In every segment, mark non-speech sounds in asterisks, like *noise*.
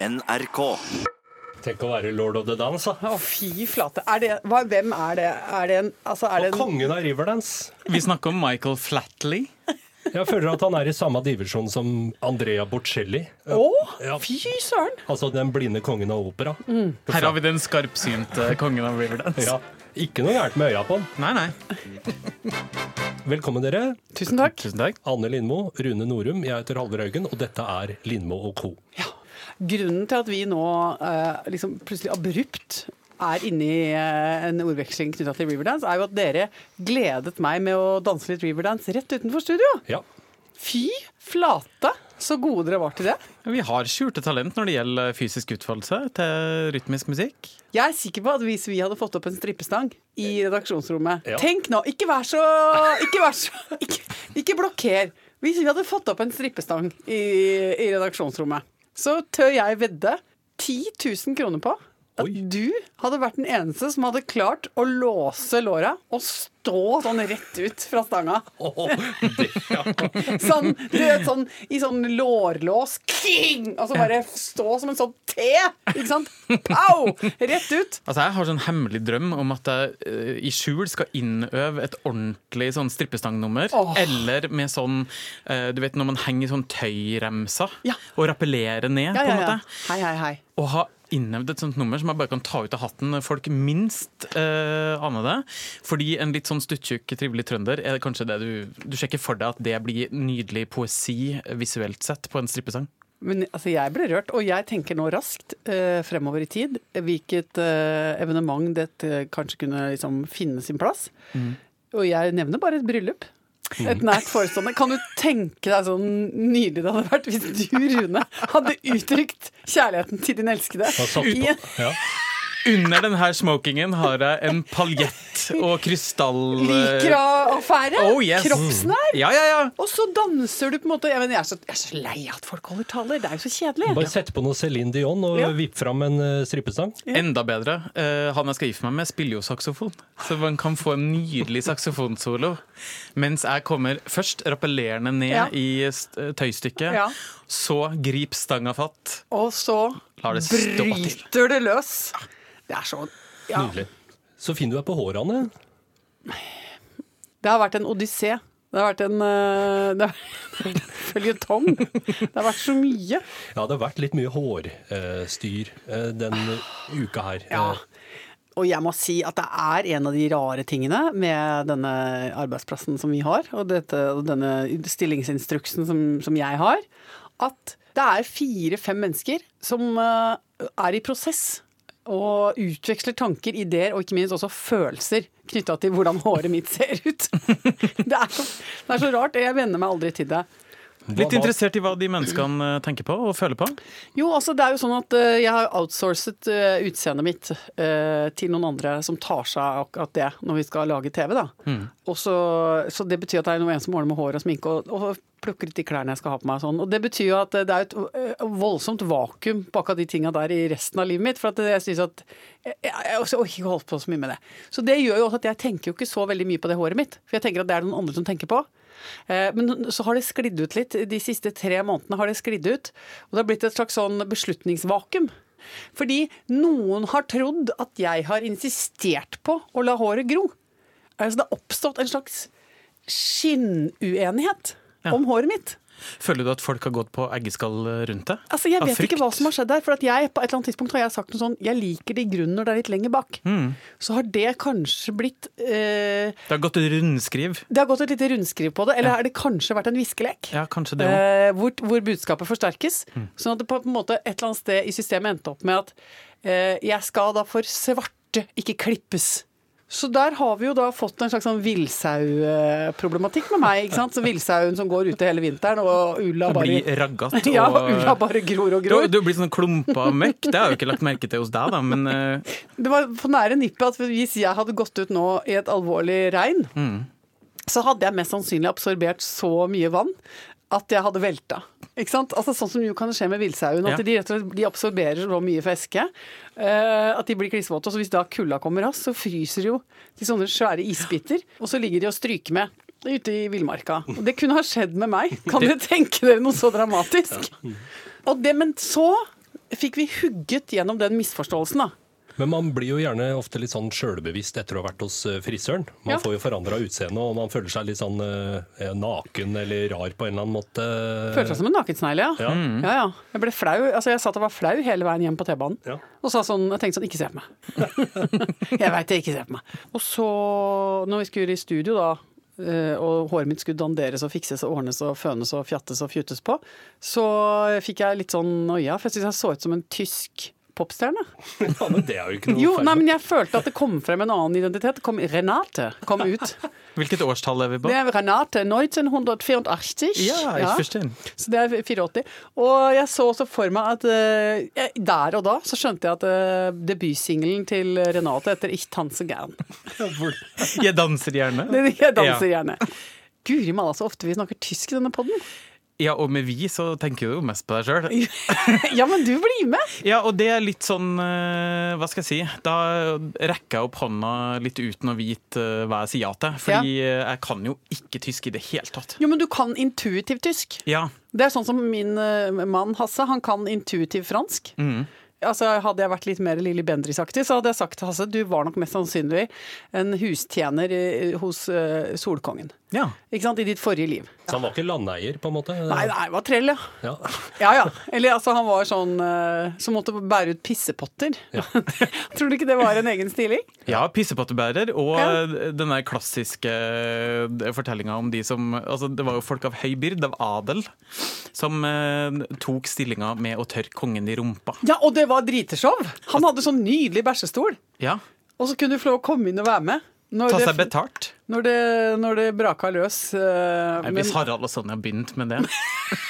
NRK. Tenk å være lord of the dance, da. Å, fy flate. Er det, hva, hvem er det? Er det en, altså, er det en Kongen av Riverdance. Vi snakker om Michael Flatley. Jeg føler at han er i samme divisjon som Andrea Bocelli. Å, Ja. fy søren! Altså den blinde kongen av opera. Her har vi den skarpsynte kongen av Riverdance. Ja. Ikke noe gærent med øya på han. Nei, nei. Velkommen, dere. Tusen takk. Tusen takk. Anne Lindmo, Rune Norum, jeg heter Halvor Haugen, og dette er Lindmo og co. Grunnen til at vi nå eh, liksom plutselig abrupt er inne i eh, en ordveksling knytta til Riverdance, er jo at dere gledet meg med å danse litt Riverdance rett utenfor studio. Ja. Fy flate, så gode dere var til det. Vi har skjulte talent når det gjelder fysisk utfoldelse til rytmisk musikk. Jeg er sikker på at hvis vi hadde fått opp en strippestang i redaksjonsrommet Ja. Tenk nå, ikke vær så Ikke, vær så, *laughs* ikke, ikke blokker. Hvis vi hadde fått opp en strippestang i, i redaksjonsrommet, så tør jeg vedde 10 000 kroner på at Oi. du hadde vært den eneste som hadde klart å låse låra og stå sånn rett ut fra stanga. Oh, det, ja. *laughs* Sånn, du vet, sånn i sånn lårlås. King! Og så bare stå som en sånn T! Ikke sant? Pow! Rett ut. Altså, Jeg har sånn hemmelig drøm om at jeg uh, i skjul skal innøve et ordentlig sånn strippestangnummer. Oh. Eller med sånn uh, Du vet når man henger sånn tøyremser Ja. og rappellerer ned, Ja, på ja, en måte. Hei, hei, hei. Og ha innøvd et sånt nummer som jeg bare kan ta ut av hatten folk minst eh, aner det. Fordi en litt sånn stuttjukk, trivelig trønder er kanskje det du Du ikke for deg at det blir nydelig poesi visuelt sett på en strippesang. Men altså, jeg ble rørt, og jeg tenker nå raskt eh, fremover i tid hvilket eh, evenement dette kanskje kunne liksom, finne sin plass. Og jeg nevner bare et bryllup. Et nært forestående. Kan du tenke deg sånn nydelig det hadde vært hvis du, Rune, hadde uttrykt kjærligheten til din elskede Ja. Under denne smokingen har jeg en paljett og krystall... Likra-affære? Oh, yes. Kroppsnær? Ja, ja, ja. Og så danser du på en måte jeg, mener, jeg, er så, jeg er så lei av at folk holder taler. Det er jo så kjedelig. Bare sett på noe Céline Dion og Ja. vipp fram en uh, strippestang. Enda bedre. Uh, han jeg skal gifte meg med, spiller jo saksofon. Så man kan få en nydelig saksofonsolo. Mens jeg kommer først rappellerende ned Ja. i tøystykket. Ja. Så grip stanga fatt. Og så det bryter det løs. Det er så ja. Nydelig. Så fin du er på hårene. Det har vært en odyssé. Det har vært en uh, Det har føljetong. Det har vært så mye. Ja, det har vært litt mye hårstyr uh, den uka her. Ja. Eh, Og jeg må si at det er en av de rare tingene med denne arbeidsplassen som vi har, og, dette, og denne stillingsinstruksen som, som jeg har, at det er fire-fem mennesker som eh, er i prosess. Og utveksler tanker, ideer og ikke minst også følelser knytta til hvordan håret mitt ser ut. *laughs* Det er, så, det er så rart. Jeg venner meg aldri til det. Litt interessert i hva de menneskene eh, tenker på og føler på. Jo, altså det er jo sånn at eh, jeg har outsourcet eh, utseendet mitt eh, til noen andre som tar seg av akkurat det når vi skal lage TV, da. Og så, så det betyr at det er noen som ordner med hår og sminke og, og plukker ut de klærne jeg skal ha på meg og sånn. Og det betyr jo at det er et voldsomt vakuum på akkurat de tinga der i resten av livet mitt. For at jeg synes at jeg, jeg, jeg orker ikke holdt på så mye med det. Så det gjør jo også at jeg tenker jo ikke så veldig mye på det håret mitt. For jeg tenker at det er noen andre som tenker på. Eh, Men så har det sklidd ut litt. De siste tre månedene har det sklidd ut. Og det har blitt et slags sånn beslutningsvakuum. Fordi noen har trodd at jeg har insistert på å la håret gro. Altså det har oppstått en slags skinnuenighet Ja. om håret mitt. Føler du at folk har gått på eggeskall rundt deg? Altså Jeg vet ikke hva som har skjedd der. For at jeg, på et eller annet tidspunkt har jeg sagt noe sånn Jeg liker det i grunnen når det er litt lenger bak. Mm. Så har det kanskje blitt eh, Det har gått et rundskriv. Det har gått et lite rundskriv på det. Eller har det kanskje vært en viskelek? Ja, kanskje det. Eh, hvor, hvor budskapet forsterkes. Mm. Sånn at det på en måte et eller annet sted i systemet endte opp med at eh, jeg skal da for svarte ikke klippes. Så der har vi jo da fått en slags sånn villsauproblematikk med meg. ikke sant? Så Villsauen som går ute hele vinteren, og ulla bare blir raggete. *laughs* Ja, ulla bare gror og gror. du blir sånn klumpa møkk. Det har jeg jo ikke lagt merke til hos deg, da, men eh, Det var på nære nippet at hvis jeg hadde gått ut nå i et alvorlig regn, så hadde jeg mest sannsynlig absorbert så mye vann at jeg hadde velta. Ikke sant? Altså Sånn som jo kan skje med villsauen. At Ja. de rett og slett de absorberer så mye væske uh, at de blir klissvåte. Og så hvis da kulda kommer raskt, så fryser de jo til sånne svære isbiter. Og så ligger de og stryker med ute i villmarka. Og det kunne ha skjedd med meg. Kan dere tenke dere noe så dramatisk? Og det, men så fikk vi hugget gjennom den misforståelsen, da. Men man blir jo gjerne ofte litt sånn sjølbevisst etter å ha vært hos eh, frisøren. Man Ja. får jo forandra utseende, og man føler seg litt sånn eh, naken eller rar på en eller annen måte. Følte seg som en nakensnegl, ja. Ja. Ja, ja. Jeg ble flau. Altså, jeg satt og var flau hele veien hjem på T-banen. Ja. Og sa sånn, jeg tenkte sånn, ikke se på meg. *laughs* jeg veit jeg ikke ser på meg. Og så, når vi skulle i studio da, eh, og håret mitt skulle danderes og fikses og ordnes og fønes og fjattes og fjutes på, så fikk jeg litt sånn noia, for jeg syntes jeg så ut som en tysk popstjerne. *laughs* Ja, men det er jo ikke noe Jo, feil. nei, men jeg følte at det kom frem en annen identitet. Kom Renate kom *laughs* ut. Hvilket årstall er vi på? Det er Renate 1984. Ja, jeg forstår. Så det er 84. Og jeg så også for meg at uh, der og da så skjønte jeg at uh, debutsingelen til Renate heter 'Ich tanse gern'. *laughs* Jeg danser gjerne. Jeg danser Ja. gjerne. Guri malla, så ofte vi snakker tysk i denne poden. Ja, og med vi så tenker du jo mest på deg sjøl. *laughs* ja, men du blir med! *laughs* Ja, og det er litt sånn eh, Hva skal jeg si? Da rekker jeg opp hånda litt uten å vite eh, hva jeg sier ja til. Fordi ja. jeg kan jo ikke tysk i det hele tatt. Jo, men du kan intuitiv tysk. Ja. Det er sånn som min eh, mann Hasse, han kan intuitiv fransk. Altså, hadde jeg vært litt mer Lilly Bendriss-aktig, så hadde jeg sagt til Hasse du var nok mest sannsynlig en hustjener eh, hos eh, Solkongen. Ja. Ikke sant? I ditt forrige liv. Så han var ikke landeier, på en måte? Nei, nei, var trell, ja. Ja. *laughs* Ja ja. Eller altså, han var sånn uh, som måtte bære ut pissepotter. *laughs* Tror du ikke det var en egen stiling? Ja, pissepottebærer, og Ja. den der klassiske fortellinga om de som Altså, det var jo folk av høy byrd, av adel, som uh, tok stillinga med å tørke kongen i rumpa. Ja, og det var driteshow! Han hadde sånn nydelig bæsjestol. Ja. Og så kunne du få lov å komme inn og være med. Når Ta seg betalt. Når det, når det braka løs. Uh, Nei, hvis Harald og Sonja begynte med det *laughs*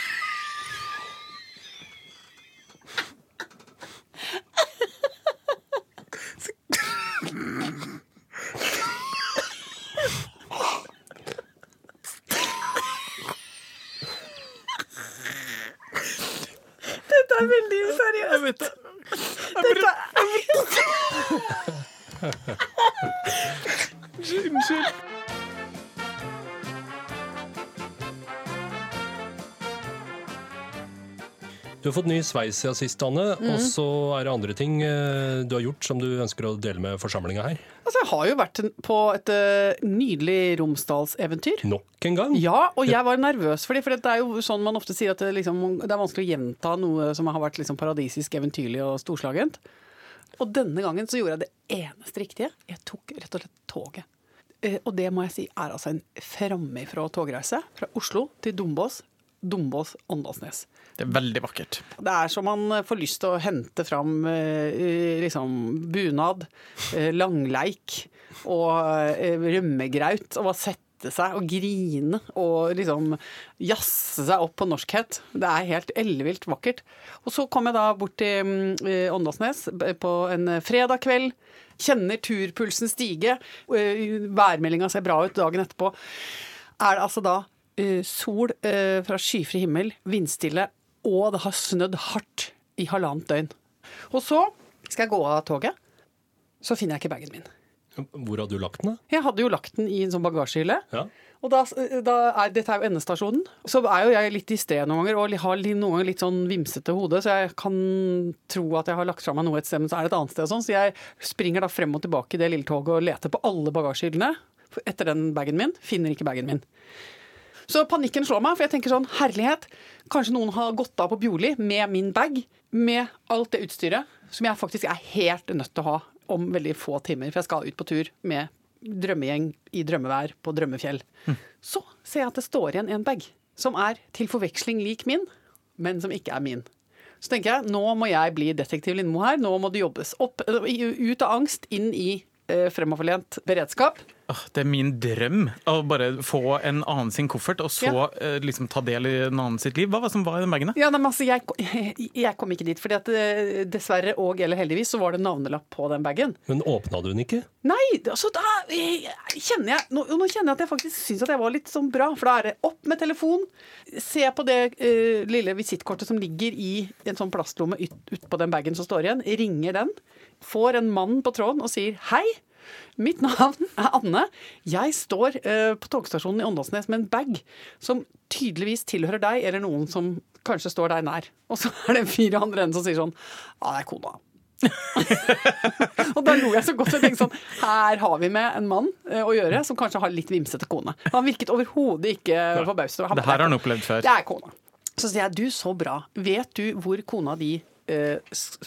Sveis siden sist, Anne. Mm. Og så er det andre ting eh, du har gjort som du ønsker å dele med forsamlinga her. Altså, jeg har jo vært på et eh, nydelig Romsdalseventyr. Nok en gang. Ja, og jeg var nervøs for det, for det er jo sånn man ofte sier at det, liksom, det er vanskelig å gjenta noe som har vært liksom paradisisk, eventyrlig og storslagent. Og denne gangen så gjorde jeg det eneste riktige. Jeg tok rett og slett toget. Eh, Og det må jeg si er altså en framifrå togreise. Fra Oslo til Dombås. Dombås-Åndalsnes. Det er veldig vakkert. Det er så man får lyst til å hente fram eh, liksom bunad, eh, langleik og eh, rømmegraut. Og bare sette seg og grine og liksom jazze seg opp på norskhet. Det er helt ellevilt vakkert. Og så kom jeg da bort til mm, Åndalsnes på en fredag kveld. Kjenner turpulsen stige. Værmeldinga ser bra ut dagen etterpå. Er det altså da sol eh, fra skyfri himmel, vindstille, og det har snødd hardt i halvannet døgn. Og så skal jeg gå av toget. Så finner jeg ikke bagen min. Hvor hadde du lagt den, da? Jeg hadde jo lagt den i en sånn bagasjehylle. Ja. Og da, da er, dette er jo endestasjonen. Så er jo jeg litt distré noen ganger og har noen ganger litt sånn vimsete hode, så jeg kan tro at jeg har lagt fra meg noe et sted, men så er det et annet sted og sånn. Så jeg springer da frem og tilbake i det lille toget og leter på alle bagasjehyllene etter den bagen min. Finner ikke bagen min. Så panikken slår meg, for jeg tenker sånn herlighet. Kanskje noen har gått av på Bjorli med min bag, med alt det utstyret som jeg faktisk er helt nødt til å ha om veldig få timer, for jeg skal ut på tur med drømmegjeng i drømmevær på Drømmefjell. Så ser jeg at det står igjen en bag som er til forveksling lik min, men som ikke er min. Så tenker jeg nå må jeg bli detektiv Lindmo her, nå må det jobbes opp, ut av angst, inn i eh, fremoverlent beredskap. Det er min drøm å bare få en annen sin koffert, og så Ja. eh, liksom ta del i en annen sitt liv. Hva var det som var i den bagen? Ja, altså, jeg, *laughs* jeg kom ikke dit, fordi at eh, dessverre og eller heldigvis så var det navnelapp på den bagen. Men åpna du den ikke? Nei, altså da eh, kjenner jeg Nå, nå kjenner jeg at jeg faktisk syns at jeg var litt sånn bra, for da er det opp med telefon, se på det uh, lille visittkortet som ligger i en sånn plastlomme ut, ut på den bagen som står igjen, ringer den, får en mann på tråden og sier hei. Mitt navn er Anne. Jeg står uh, på togstasjonen i Åndalsnes med en bag som tydeligvis tilhører deg, eller noen som kanskje står deg nær. Og så er det fire andre enden som sier sånn Ja, det er kona. *laughs* og da lo jeg så godt. Jeg tenkte sånn Her har vi med en mann uh, å gjøre som kanskje har litt vimsete kone. Han virket overhodet ikke forbauset. Det her har han opplevd før. Det er kona. Så sier jeg du, så bra. Vet du hvor kona di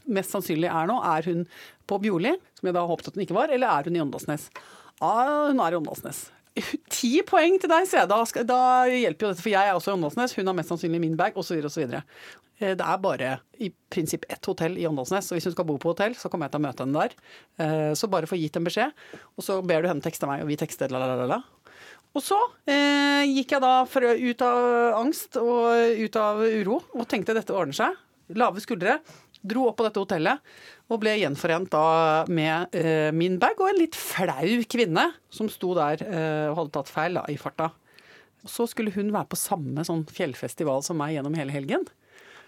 mest sannsynlig er nå? Er hun på Bjorli, som jeg da håpet at hun ikke var, eller er hun i Åndalsnes? Ah, hun er i Åndalsnes. *laughs* Ti poeng til deg, sier jeg. Da, da hjelper jo dette, for jeg er også i Åndalsnes. Hun har mest sannsynlig min bag, osv., osv. Det er bare i prinsipp ett hotell i Åndalsnes, og hvis hun skal bo på hotell, så kommer jeg til å møte henne der. Eh, Så bare få gitt en beskjed, og så ber du henne tekste meg, og vi tekster la, la, la, la. Og så eh, gikk jeg da ut av angst og ut av uro og tenkte dette ordner seg. Lave skuldre. Dro opp på dette hotellet og ble gjenforent da med eh, min bag og en litt flau kvinne som sto der eh, og hadde tatt feil da, i farta. Og så skulle hun være på samme sånn fjellfestival som meg gjennom hele helgen.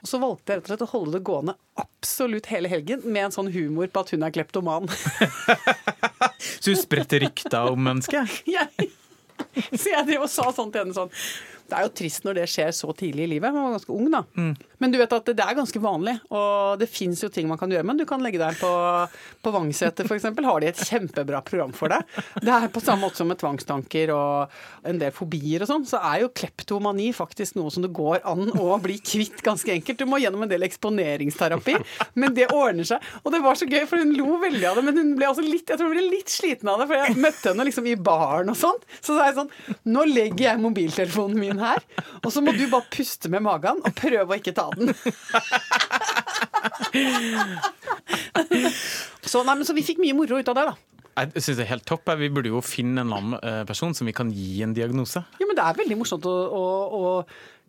Og så valgte jeg rett og slett å holde det gående absolutt hele helgen med en sånn humor på at hun er kleptoman. *laughs* Så du spredte rykter om mennesket? *laughs* så jeg drev og sa sånn til henne sånn Det er jo trist når det skjer så tidlig i livet. Man var ganske ung, da. Men du vet at det er ganske vanlig, og det fins jo ting man kan gjøre. Men du kan legge deg på, på Vangseter f.eks. Har de et kjempebra program for deg. Det er på samme måte som med tvangstanker og en del fobier og sånn, så er jo kleptomani faktisk noe som det går an å bli kvitt ganske enkelt. Du må gjennom en del eksponeringsterapi, men det ordner seg. Og det var så gøy, for hun lo veldig av det, men hun ble også litt, jeg tror hun ble litt sliten av det, for jeg møtte henne liksom i baren og sånn. Så sa jeg sånn Nå legger jeg mobiltelefonen min her, og så må du bare puste med magen og prøve å ikke ta den. så, nei, men, så vi fikk mye moro ut av det, da. Jeg synes det er helt topp. Vi burde jo finne en annen eh, person som vi kan gi en diagnose. Ja, men det er veldig morsomt å, å, å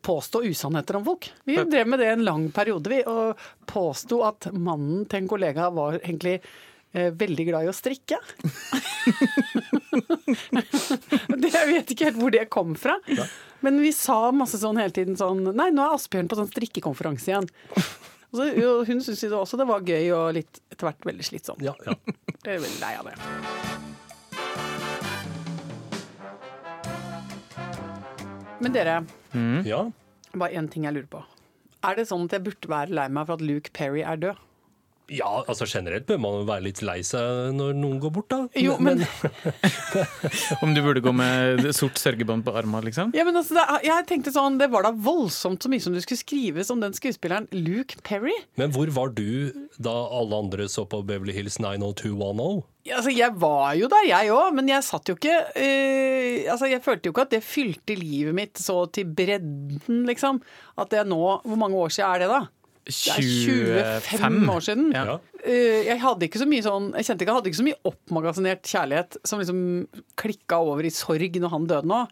påstå usannheter om folk. Vi drev med det en lang periode, vi, og påsto at mannen til en kollega var egentlig eh, veldig glad i å strikke. *laughs* det, jeg vet ikke helt hvor det kom fra. Men vi sa masse sånn hele tiden sånn Nei, nå er Asbjørn på sånn strikkekonferanse igjen. Så, hun syntes jo også det var gøy og litt etter hvert veldig slitsomt. Ja, ja. Det er veldig lei av det. Men dere, ja. bare én ting jeg lurer på. Er det sånn at jeg burde være lei meg for at Luke Perry er død? Ja, altså generelt bør man være litt lei seg når noen går bort, da. Jo, men, Om du burde gå med sort sørgebånd på armen, liksom? ja, men altså, det, jeg tenkte sånn, det var da voldsomt så mye som du skulle skrives om den skuespilleren Luke Perry. Men hvor var du da alle andre så på Beverly Hills 90210? Ja, Altså, jeg var jo der, jeg òg, men jeg satt jo ikke øh, Altså, jeg følte jo ikke at det fylte livet mitt så til bredden, liksom. At det nå Hvor mange år siden er det, da? Det er 25 år siden. Ja. Eh, jeg hadde ikke så mye sånn Jeg kjente ikke jeg hadde ikke så mye oppmagasinert kjærlighet som liksom klikka over i sorg når han døde nå.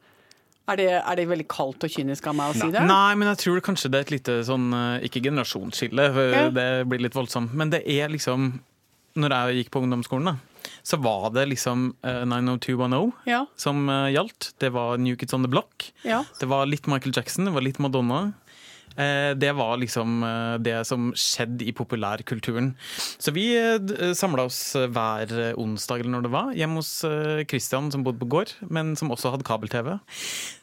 Er det, er det veldig kaldt og kynisk av meg å si det? Nei, men jeg tror kanskje det er et lite sånn eh, Ikke generasjonsskille, Ja. det blir litt voldsomt. Men det er liksom Når jeg gikk på ungdomsskolen, da, så var det liksom uh, 90210 Ja, som uh, gjaldt. Det var New Kids on the Block. ja. Det var litt Michael Jackson, det var litt Madonna. Eh, Det var liksom eh, det som skjedde i populærkulturen. Så vi samla oss eh, hver eh, onsdag eller når det var, hjemme hos eh, Christian som bodde på gård, men som også hadde kabel-TV.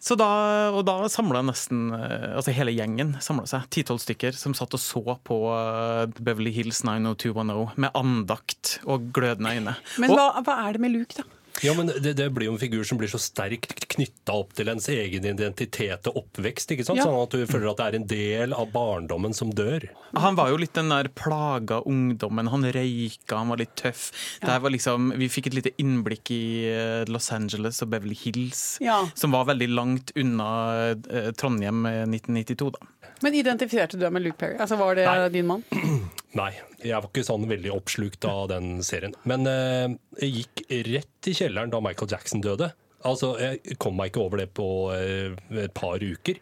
Så da, og da samla nesten eh, altså hele gjengen samla seg, ti-tolv stykker, som satt og så på eh, Beverly Hills 90210 med andakt og glødende øyne. Men hva, hva er det med Luke, da? Ja, men det, det blir jo en figur som blir så sterkt knytta opp til ens egen identitet og oppvekst. ikke sant? Ja. Sånn at du føler at det er en del av barndommen som dør. Han var jo litt den der plaga ungdommen. Han røyka, han var litt tøff. Det her var liksom, vi fikk et lite innblikk i eh, Los Angeles og Beverly Hills, Ja. som var veldig langt unna eh, Trondheim eh, 1992. da. Men identifiserte du deg med Luke Perry? Altså, Var det Nei. din mann? *clears throat* Nei, jeg var ikke sånn veldig oppslukt av den serien. Men eh, jeg gikk rett i kjelleren da Michael Jackson døde. Altså, Jeg kom meg ikke over det på eh, et par uker.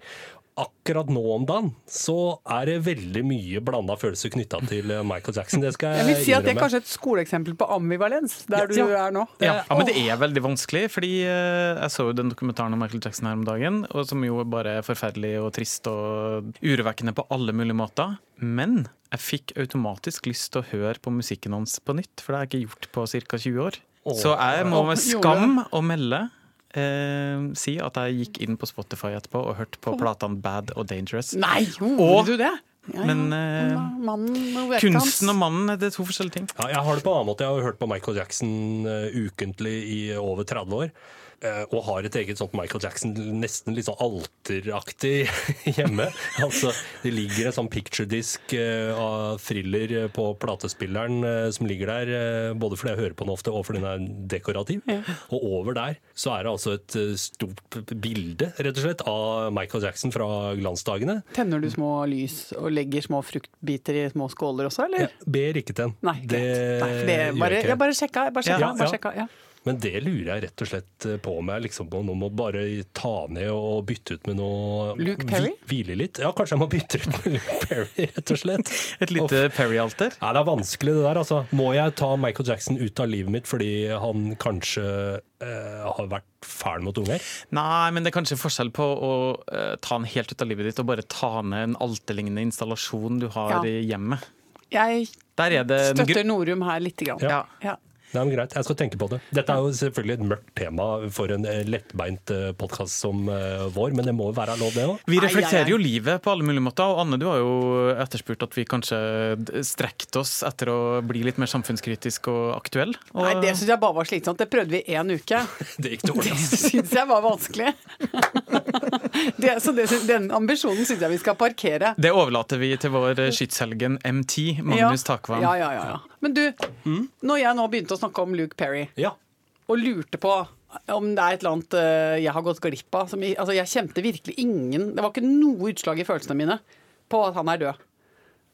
Akkurat nå om dagen så er det veldig mye blanda følelser knytta til eh, Michael Jackson. Det skal Jeg jeg vil si at det er kanskje et skoleeksempel på ambivalens, der du er nå. Ja, ja, Men det er veldig vanskelig, fordi eh, jeg så jo den dokumentaren om Michael Jackson her om dagen, og som jo bare er forferdelig og trist og urovekkende på alle mulige måter. Men jeg fikk automatisk lyst til å høre på musikken hans på nytt, for det har jeg ikke gjort på ca. 20 år. Så jeg må med skam å melde eh, si at jeg gikk inn på Spotify etterpå og hørte på platene Bad og Dangerous. Nei, gjorde Og- du det? Ja, ja. Men eh, Mannen og kunsten og mannen det er to forskjellige ting. Ja, jeg har det på en annen måte. Jeg har hørt på Michael Jackson uh, ukentlig i over 30 år. Eh, og har et eget sånt Michael Jackson, nesten litt sånn alteraktig *laughs* hjemme. altså, Det ligger en sånn picture-disk eh, av thriller på platespilleren eh, som ligger der, eh, både fordi jeg hører på den ofte og fordi den er dekorativ. Og over der så er det altså et eh, stort bilde, rett og slett, av Michael Jackson fra glansdagene. Tenner du små lys og legger små fruktbiter i små skåler også, eller? Jeg ber ikke til den. Nei, det, Nei, det gjør bare, jeg ikke. jeg bare sjekka. Jeg bare sjekka, Ja, bare ja. sjekka ja. Men det lurer jeg rett og slett på om jeg liksom nå må bare ta ned og bytte ut med noe Luke Perry? Hvile litt. Ja, kanskje jeg må bytte ut med *laughs* Luke Perry, rett og slett. *laughs* Et lite Perry-alter. Nei, det er vanskelig det der, altså. Må jeg ta Michael Jackson ut av livet mitt fordi han kanskje eh, har vært fæl mot unger? Nei, men det er kanskje forskjell på å eh, ta han helt ut av livet ditt og bare ta ned en alterlignende installasjon du har Ja. i hjemmet. Jeg er støtter Norum her lite grann. Ja. Ja. Nei, men Greit, jeg skal tenke på det. Dette er jo selvfølgelig et mørkt tema for en eh, lettbeint podkast som eh, vår, men det må jo være lov, det òg. Vi reflekterer jo livet på alle mulige måter. Og Anne, du har jo etterspurt at vi kanskje strekte oss etter å bli litt mer samfunnskritisk og aktuell. Og Nei, det syns jeg bare var slitsomt. Det prøvde vi én uke. *laughs* Det gikk dårlig. Det syns jeg var vanskelig. *laughs* Det, så det, den ambisjonen syns jeg vi skal parkere. det overlater vi til vår eh, skytshelgen M10, Magnus Takvam. Ja, ja, ja, ja. Men du, når jeg nå begynte å snakke om Luke Perry, Ja. og lurte på om det er et eller annet eh, jeg har gått glipp av som, Altså, jeg kjente virkelig ingen Det var ikke noe utslag i følelsene mine på at han er død.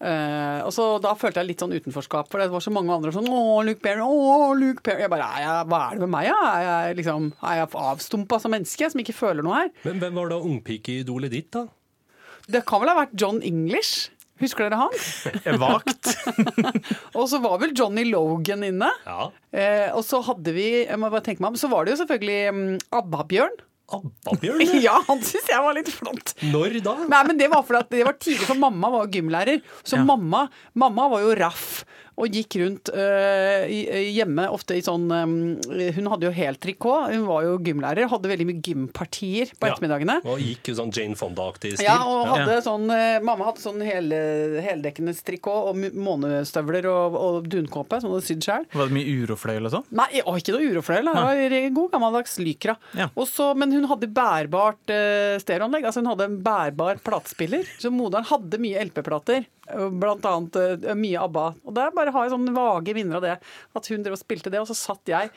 Uh, og så Da følte jeg litt sånn utenforskap, for det var så mange andre sånn Å, Luke Perry, å, Luke Perry. Jeg bare, jeg, Hva er det med meg, da? Er jeg, liksom, er jeg avstumpa som menneske som ikke føler noe her? Men hvem var da ungpikeidolet ditt, da? Det kan vel ha vært John English? Husker dere han? *laughs* Vagt. *laughs* Og så var vel Johnny Logan inne. Ja. Eh, og så hadde vi jeg må bare tenke meg om, så var det jo selvfølgelig ABBA-Bjørn. ABBA-Bjørn. *laughs* Abbabjørn? Ja, han syns jeg var litt flott. Når da? Nei, men Det var fordi at det var tidlig, for mamma var gymlærer. Så Ja. mamma, mamma var jo raff og gikk rundt øh, hjemme ofte i sånn øh, Hun hadde jo helt trikot, hun var jo gymlærer, hadde veldig mye gympartier på Ja. ettermiddagene. Og gikk jo sånn Jane Fonda-aktig stil. Ja, og Ja. sånn, øh, Mamma hadde sånn hel, heldekkende trikot og månestøvler og, og dunkåpe som hun hadde sydd sjøl. Var det mye urofløyel og sånn? Nei, å, ikke noe urofløyel. Det var god gammeldags lykra. Ja. Også, Men hun hadde bærbart øh, stereoanlegg. Altså hun hadde en bærbar platespiller. Så moderen hadde mye LP-plater. Blant annet mye ABBA. Og der bare har jeg sånne vage minner av det. At hun drev og spilte det, og så satt jeg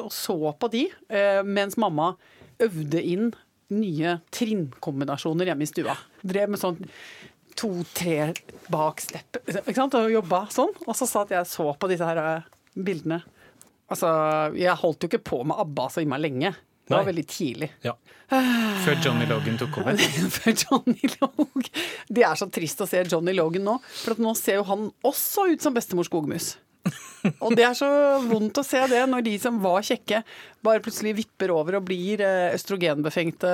og så på de, eh, mens mamma øvde inn nye trinnkombinasjoner hjemme i stua. Drev med sånn to-tre bak stepp, ikke sant? og jobba sånn. Og så satt jeg og så på disse her eh, bildene. Altså, jeg holdt jo ikke på med ABBA så innmari lenge. Det var Nei. veldig tidlig. Ja. Før Johnny Logan tok over? *laughs* Før Johnny Logan Det er så trist å se Johnny Logan nå, for at nå ser jo han også ut som bestemor skogmus. *laughs* Og det er så vondt å se det, når de som var kjekke, bare plutselig vipper over og blir eh, østrogenbefengte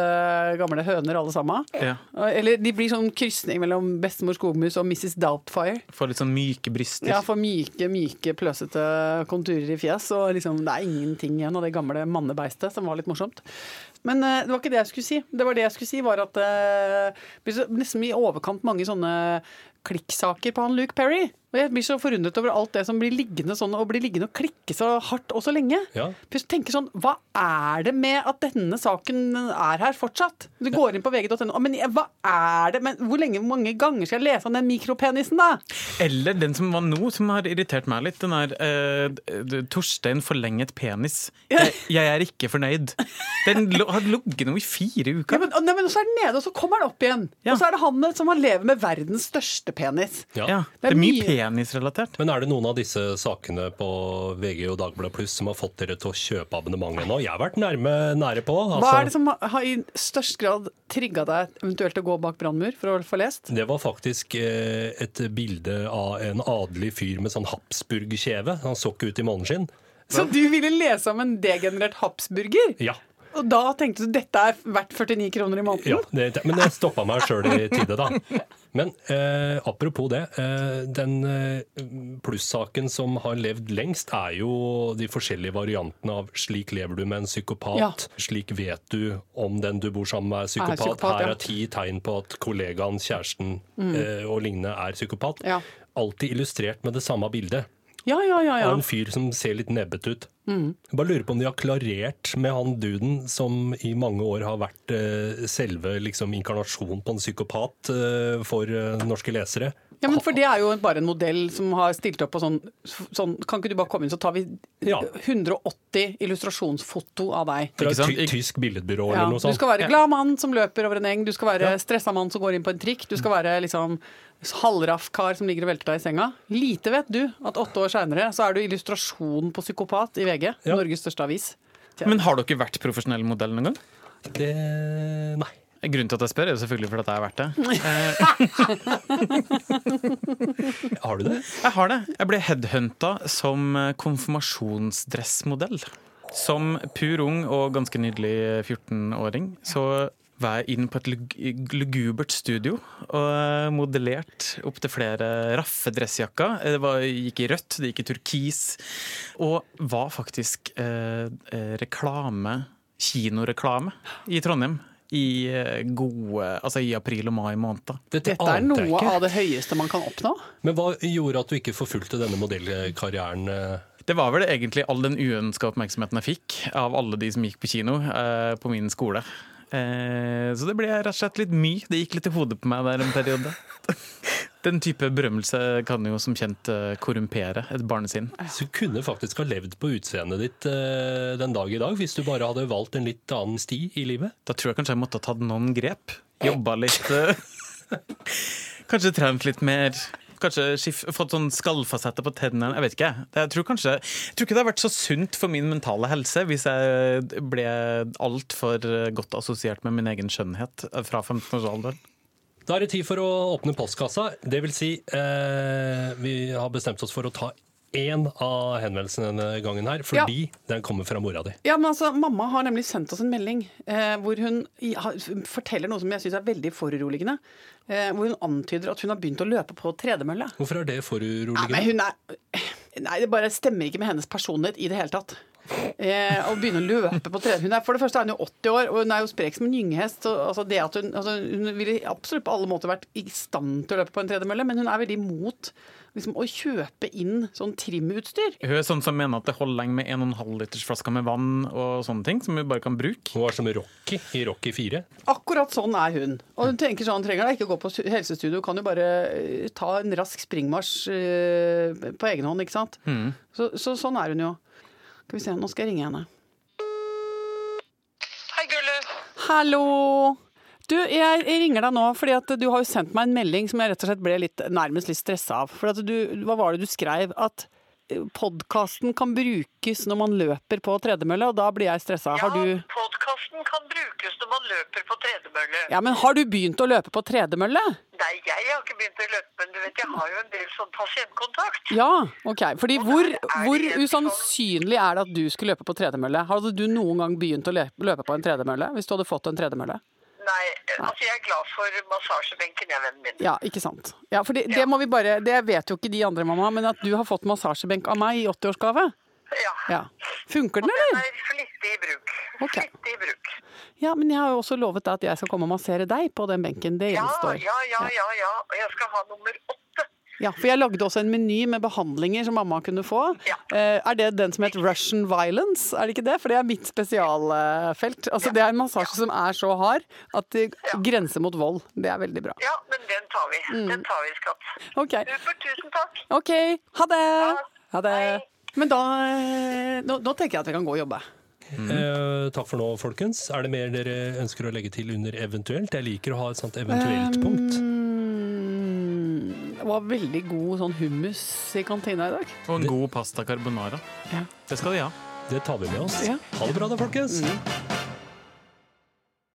gamle høner alle sammen. Ja. Eller de blir sånn krysning mellom bestemor skogmus og Mrs. Doubtfire. Får litt sånn myke bryster. Ja, for myke, myke, pløsete konturer i fjes. Og liksom, det er ingenting igjen av det gamle mannebeistet, som var litt morsomt. Men eh, det var ikke det jeg skulle si. Det var det jeg skulle si, var at eh, det blir nesten i overkant mange sånne klikksaker på han Luke Perry. Og jeg blir så forundret over alt det som blir liggende sånn, og blir liggende og klikke så hardt og så lenge. Ja. Tenker sånn, Hva er det med at denne saken er her fortsatt? Du går inn på vg.no, men hva er det? Men hvor lenge, hvor mange ganger skal jeg lese om den mikropenisen, da? Eller den som var nå, som har irritert meg litt. Den er eh, Torstein forlenget penis. *laughs* Jeg, jeg er ikke fornøyd. Den har ligget nå i fire Ja, uker. men, nei, men så er den nede, og så kommer den opp igjen. Ja. Og så er det han som han lever med verdens største penis. Ja. Ja, Det det er er mye mye- penisrelatert. Men er det noen av disse sakene på VG og Dagbladet Pluss som har fått dere til å kjøpe abonnementet nå? Jeg har vært nærme, nære på. Hva altså. er det som har- har i størst grad trigga deg eventuelt å gå bak brannmur for å få lest? Det var faktisk eh, et bilde av en adelig fyr med sånn Habsburg-kjeve. Han så ikke ut i måneskinn. Så du ville lese om en degenerert habsburger? Ja. Og da tenkte du dette er verdt 49 kroner i måneden? Ja, det, men jeg stoppa meg sjøl i tide, da. *laughs* Men eh, apropos det. Eh, den eh, plussaken som har levd lengst, er jo de forskjellige variantene av 'slik lever du med en psykopat', Ja. 'slik vet du om den du bor sammen med er psykopat', psykopat, ja. her er ti tegn på at kollegaen, kjæresten eh, og lignende er psykopat. Ja. Alltid illustrert med det samme bildet. Ja, ja, ja. ja. Av en fyr som ser litt nebbete ut. Jeg bare lurer på om de har klarert med han duden som i mange år har vært eh, selve liksom, inkarnasjonen på en psykopat eh, for eh, norske lesere. Ja, men for det er jo bare en modell som har stilt opp på sånn, sånn Kan ikke du bare komme inn, så tar vi 180 illustrasjonsfoto av deg. Fra Ikke et tysk billedbyrå Ja, eller noe sånt. du skal være glad mann som løper over en eng, du skal være Ja. stressa mann som går inn på en trikk, du skal være liksom halvraff kar som ligger og velter deg i senga. Lite vet du at åtte år seinere så er du illustrasjon på psykopat i VG, Ja. Norges største avis. Men har dere vært profesjonell modell noen gang? Det Nei. Grunnen til at jeg spør, er jo selvfølgelig fordi at jeg har vært det. *laughs* Har du det? Jeg har det. Jeg ble headhunta som eh, konfirmasjonsdressmodell. Som pur ung og ganske nydelig 14-åring så var jeg inn på et lug- lugubert studio og modellert opp opptil flere raffe dressjakker. Det var, gikk i rødt, det gikk i turkis, og var faktisk eh, eh, reklame, kinoreklame, i Trondheim. I eh, gode Altså i april og mai måneder. Dette er noe ikke. av det høyeste man kan oppnå. Men hva gjorde at du ikke forfulgte denne modellkarrieren? eh? Det var vel egentlig all den uønska oppmerksomheten jeg fikk av alle de som gikk på kino eh, på min skole. Eh, så det ble rett og slett litt mye. Det gikk litt i hodet på meg der en periode. *laughs* Den type berømmelse kan jo som kjent eh, korrumpere et barnesinn. Så du kunne faktisk ha levd på utseendet ditt eh, den dag i dag, hvis du bare hadde valgt en litt annen sti i livet? Da tror jeg kanskje jeg måtte ha tatt noen grep. Jobba litt eh, *laughs* Kanskje trent litt mer. Kanskje skif, fått sånn skallfasetter på tennene. Jeg vet ikke. Jeg tror, kanskje, jeg tror ikke det har vært så sunt for min mentale helse hvis jeg ble altfor godt assosiert med min egen skjønnhet fra 15-årsalderen. Da er det tid for å åpne postkassa. Det vil si, eh, vi har bestemt oss for å ta én av henvendelsene denne gangen her, fordi den kommer fra mora di. Ja, men altså, Mamma har nemlig sendt oss en melding eh, hvor hun ja, forteller noe som jeg syns er veldig foruroligende. Eh, hvor hun antyder at hun har begynt å løpe på tredemølle. Hvorfor er det Nei, foruroligende? hun er Nei, det bare stemmer ikke med hennes personlighet i det hele tatt. Eh, å begynne å løpe på tredemølle. Hun er, for det første er hun jo 80 år, og hun er jo sprek som en gyngehest. Altså det at hun, altså hun ville absolutt på alle måter vært i stand til å løpe på en tredemølle, men hun er veldig imot liksom, å kjøpe inn sånn trimutstyr. Hun er sånn som mener at det holder lenge med 1,5 liters flasker med vann og sånne ting, som hun bare kan bruke. Hun er som Rocky i Rocky 4. Akkurat sånn er hun. Og hun tenker sånn, trenger da ikke å gå på helsestudio, kan jo bare eh, ta en rask springmarsj eh, på egen hånd, ikke sant. Så, så sånn er hun jo. Skal vi se, nå skal jeg ringe henne. Hei, Gulle. Hallo! Du, jeg, ringer deg nå fordi at du har jo sendt meg en melding som jeg rett og slett ble litt, nærmest litt stressa av. For at du, hva var det du skrev? At podkasten kan brukes når man løper på tredemølle, og da blir jeg stressa. Har du Ja, podkasten kan brukes løper på tredemølle. Ja, men har du begynt å løpe på tredemølle? Nei, jeg har ikke begynt å løpe, men du vet, jeg har jo en del sånn pasientkontakt. Ja, ok. Fordi hvor, hvor usannsynlig er det at du skulle løpe på tredemølle? Hadde du noen gang begynt å løpe, på en tredemølle hvis du hadde fått en tredemølle? Nei, altså jeg er glad for massasjebenken, jeg, vennen min. Ja, ikke sant. Ja, for det, det må vi bare Det vet jo ikke de andre, mamma, men at du har fått massasjebenk av meg i 80-årsgave. Ja. Ja. Funker den, Den eller? er flittig i bruk. Okay. Flittig i bruk. Ja, men jeg har jo også lovet at jeg skal komme og massere deg på den benken. Det gjenstår. ja, ja, ja, ja. Og jeg skal ha nummer åtte. Ja, for jeg lagde også en meny med behandlinger som mamma kunne få. Ja. Eh, er det den som het Russian Violence? Er det ikke det? For det er mitt spesialfelt. Altså, Det er en massasje som er så hard at det grenser mot vold. Det er veldig bra. Ja, men den tar vi. Mm. Den tar vi, skatt. OK. Super, tusen takk. ok, Ha det! Ha det. Men da eh, nå, nå tenker jeg at vi kan gå og jobbe. Eh, takk for nå, folkens. Er det mer dere ønsker å legge til under eventuelt? Jeg liker å ha et sånt eventuelt punkt. Mm, det var veldig god sånn hummus i kantina i dag. Og en god pasta carbonara. Ja. Det skal de ha. Det tar vi med oss. Ja. Ha det bra da, folkens. Mm.